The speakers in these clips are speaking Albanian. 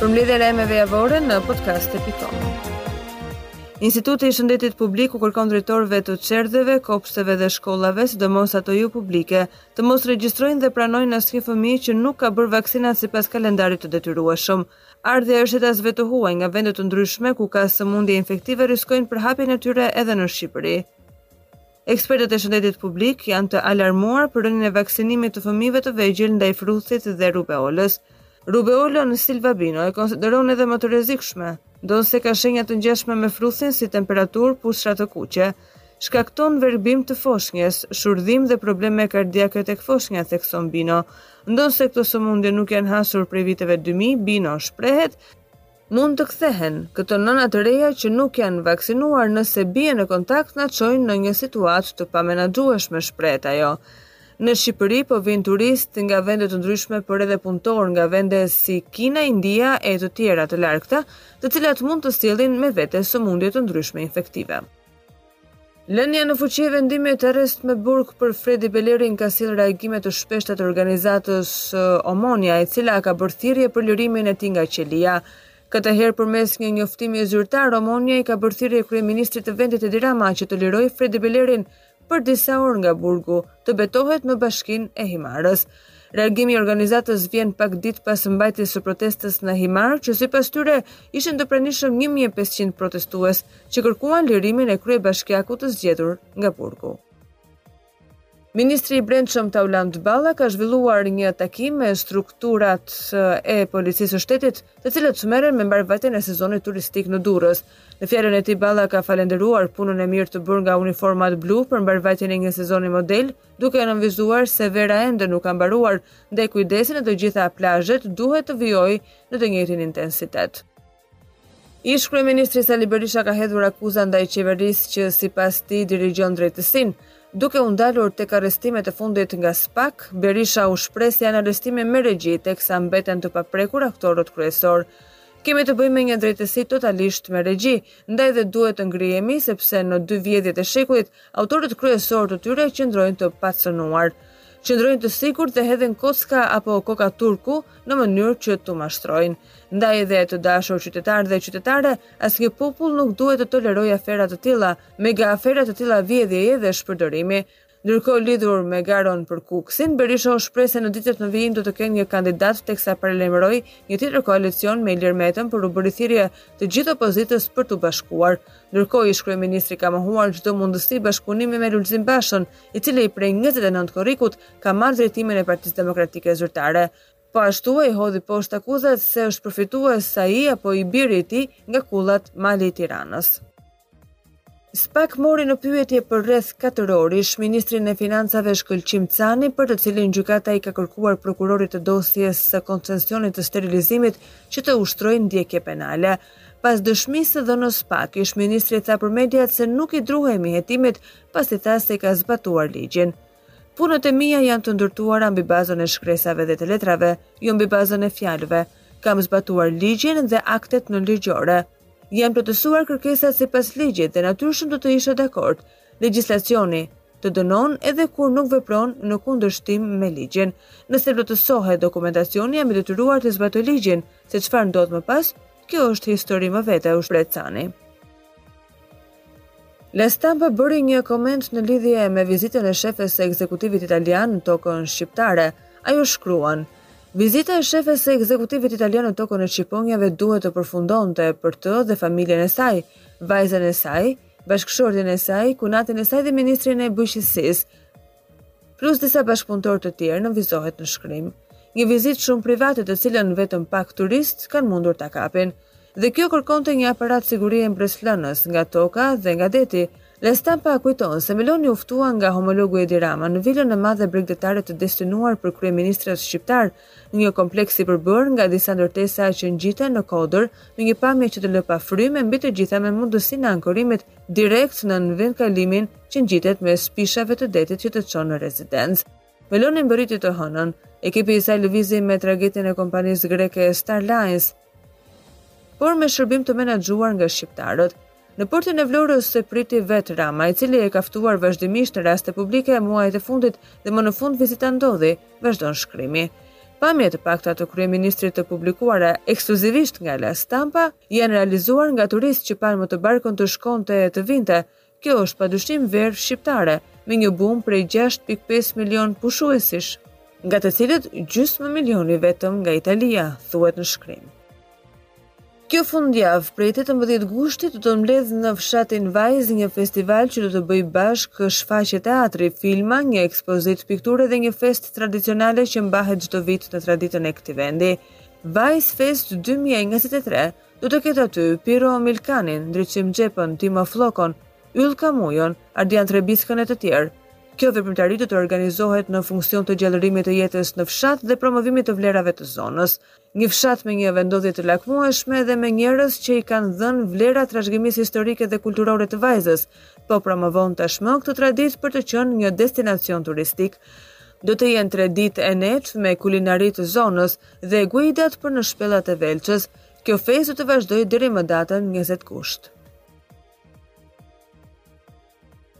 Përmbledhja e lajmeve javore në podcast.com. Instituti i Shëndetit Publik u kërkon drejtorëve të çerdheve, kopshteve dhe shkollave, sidomos ato jo publike, të mos regjistrojnë dhe pranojnë asnjë fëmijë që nuk ka bërë vaksinat sipas kalendarit të detyrueshëm. Ardhja e shtetasve të huaj nga vende të ndryshme ku ka sëmundje infektive riskojnë përhapjen e tyre edhe në Shqipëri. Ekspertët e shëndetit publik janë të alarmuar për rënien e vaksinimit të fëmijëve të vegjël ndaj fruthit dhe rubeolës. Rubeolën Silva Bino e konsideron edhe më të rrezikshme, ndonëse ka shenja të ngjashme me fruthin si temperaturë, puçrra të kuqe. Shkakton verbim të foshnjes, shurdhim dhe probleme kardiake tek foshnja, thekson Bino. Ndonëse këto sëmundje nuk janë hasur prej viteve dy mijë, Bino shprehet Mund të kthehen, këto nëna të reja që nuk janë vaksinuar nëse bien në kontakt na çojnë në një situatë të pamenaxhueshme, shprehet ajo. Në Shqipëri po vijnë turistë nga vende të ndryshme por edhe punëtorë nga vende si Kina, India e të tjera të largëta, të cilat mund të sjellin me vete sëmundje të ndryshme infektive. Lënia në fuqi e vendimit të arrestit me burg për Fredi Belerin ka sjellë reagime të shpeshta të organizatës Omonia, e cila ka bërë thirrje për lirimin e tij nga qelia. Këtë herë përmes një njoftimi zyrtar, Omonia i ka bërë thirrje kryeministrit të vendit Edi Rama që të lirojë Fredi Belerin për disa orë nga burgu, të betohet në bashkinë e Himarës. Reagimi i organizatës vjen pak ditë pas mbajtjes së protestës në Himarë, që sipas tyre ishin të pranishëm 1500 protestues që kërkuan lirimin e kryebashkiakut të zgjedhur nga burgu. Ministri i Brendshëm Taulant Balla ka zhvilluar një takim me strukturat e Policisë së Shtetit, të cilat merren me mbarëvajtjen e sezonit turistik në Durrës. Në fjalën e tij Balla ka falënderuar punën e mirë të bërë nga uniformat blu për mbarëvajtjen e një sezoni model, duke nënvizuar se vera ende nuk ka mbaruar, ndaj kujdesi në të gjitha plazhet duhet të vijojë në të njëjtin intensitet. Ish-kryeministri Sali Berisha ka hedhur akuza ndaj qeverisë që sipas tij dirigjon drejtësinë. Duke u ndalur tek arrestimet e fundit nga SPAK, Berisha u shpreh se janë arrestime me regji, teksa mbeten të paprekur aktorët kryesorë. Kemi të bëjmë me një drejtësi totalisht me regji, ndaj dhe duhet të ngrihemi sepse në dy vjedhjet e shekullit autorët kryesorë të tyre qëndrojnë të pacënuar. Qëndrojnë të sigurt dhe hedhin kocka apo koka turku në mënyrë që t'ju mashtrojnë. Ndaj dhe të dashur qytetarë dhe qytetare, asnjë popull nuk duhet të tolerojë afera të tilla, mega afera të tilla vjedhjeje dhe shpërdorimi. Ndërkohë lidhur me garon për Kukësin, Berisha u shpreh se në ditët në vijim do të kenë një kandidat teksa paralajmëroi një tjetër koalicion me Ilir Metën por u bëri thirrje të gjithë opozitës për t'u bashkuar. Ndërkohë ish-kryeministri ka mohuar çdo mundësi bashkëpunimi me Lulzim Bashën, i cili prej njëzet e nëntë korrikut ka marrë drejtimin e Partisë Demokratike Zyrtare. Po ashtu ai hodhi poshtë akuzat se është përfitues ai apo i biri i tij nga kullat Mali i Tiranës. Spak mori në pyetje për rreth katër orë ish-ministrin e Financave Shkëlqim Cani, për të cilin gjykata i ka kërkuar prokurorit të dosjes së koncensionit të sterilizimit që të ushtrojë ndjekje penale. Pas dëshmisë së dhënë në Spak, ish-ministri tha për mediat se nuk i druhemi hetimit, pasi tha se i ka zbatuar ligjin. Punët e mia janë të ndërtuara mbi bazën e shkresave dhe të letrave, jo mbi bazën e fjalëve. Kam zbatuar ligjin dhe aktet nënligjore. Janë plotësuar kërkesat sipas ligjit dhe natyrshëm do të isha dakord. Legjislacioni të dënon edhe kur nuk vepron në kundërshtim me ligjin. Nëse plotësohet dokumentacioni jam i detyruar të zbatoj ligjin, se çfarë ndodh më pas, kjo është histori më vete, u shpreh Cani. La Stampa bëri një koment në lidhje me vizitën e shefes së ekzekutivit italian në tokën shqiptare. Ajo shkruan, Vizita e shefes së ekzekutivit italian në tokën e shqiponjave duhet të përfundonte për të dhe familjen e saj, vajzën e saj, bashkëshortin e saj, kunatin e saj dhe ministrin e bujqësisë, Plus disa bashkëpunëtorë të tjerë nënvizohet në shkrim. Një vizitë shumë private të cilën vetëm pak turistë kanë mundur ta kapin. Dhe kjo kërkonte një aparat sigurie mbresëlënës nga toka dhe nga deti. La Stampa kujton se Meloni u ftua nga homologu Edi Rama në vilën e madhe bregdetare të destinuar për kryeministrat shqiptarë, në një kompleks i përbërë nga disa ndërtesa që ngjiten në kodër, në një pamje që të lë pa frymë e mbi të gjitha me mundësinë e ankorimit direkt nën vendkalimin që ngjitet mes pishave të detit që të çon në rezidencë. Meloni mbërriti të hënën. Ekipi i saj lëvizi me tragetin e kompanisë greke Starlines, por me shërbim të menaxhuar nga shqiptarët. Në portin e Vlorës e priti vetë Rama, i cili e ka ftuar vazhdimisht në raste publike muajt e fundit dhe më në fund vizita ndodhi, vazhdon shkrimi. Pamje të pakta të kryeministrit të publikuara ekskluzivisht nga La Stampa janë realizuar nga turistë që panë më të barkën të shkonte e të vinte, Kjo është padyshim verë shqiptare, me një bum prej 6.5 milion pushuesish, nga të cilët gjysmë milioni vetëm nga Italia, thuhet në shkrim. Kjo fundjavë, prej 18 gushtit, do të mbledh në fshatin Vajzë një festival që do të bëjë bashkë shfaqje teatri, filma, një ekspozitë pikture dhe një festë tradicionale që mbahet çdo vit në traditën e këtij vendi. Vajzë Fest 2023 Do të ketë aty, Piro Milkanin, Ndriçim Xhepën, Timo Fllokon, Yllka Mujon, Ardian Trebickën e të tjerë. Kjo veprimtari do të organizohet në funksion të gjallërimit të jetës në fshat dhe promovimit të vlerave të zonës. Një fshat me një vendndodhje të lakmueshme dhe me njerëz që i kanë dhënë vlera trashëgimisë historike dhe kulturore të Vajzës, po promovon tashmë këtë traditë për të qenë një destinacion turistik. Do të jenë tre ditë e net me kulinari të zonës, dhe guidat për në shpellat e Velçës. Kjo festë do të vazhdojë deri më datën 20 gusht.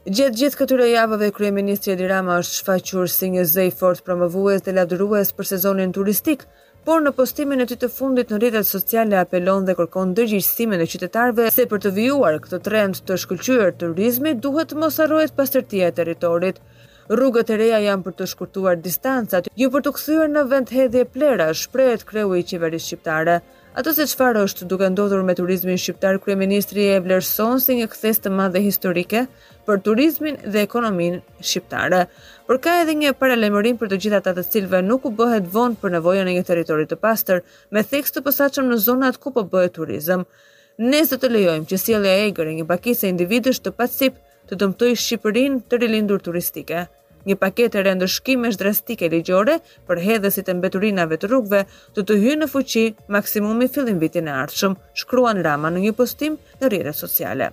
Gjatë gjithë këtyre javëve, Kryeministri Edi Rama është shfaqur si një zë i fortë promovues dhe lavdërues për sezonin turistik, por në postimin e tij të fundit në rrjetet sociale apelon dhe kërkon ndërgjegjësimin e qytetarëve se për të vijuar këtë trend të shkëlqyer turizmi duhet të mos harrohet pastërtia e territorit. Rrugët e reja janë për të shkurtuar distancat, jo për t'u kthyer në vendhedhje plehrash, shprehet kreu i qeverisë shqiptare. Atë se çfarë është duke ndodhur me turizmin shqiptar kryeministri e vlerëson si një kthesë të madhe historike për turizmin dhe ekonominë shqiptare. Por ka edhe një paralajmërim për të gjithë ata të cilëve nuk u bëhet vonë për nevojën e një territori të pastër, me theks të posaçëm në zonat ku po bëhet turizëm. Ne s'do të lejojmë që sjellja e egër e një pakice individësh të pacipë të dëmtojë Shqipërinë e rilindur turistike. Një paketë e re ndëshkimesh drastike ligjore për hedhësit e mbeturinave të rrugëve do të hyjë në fuqi maksimumi fillim vitin e ardhshëm, shkruan Rama në një postim në rrjetet sociale.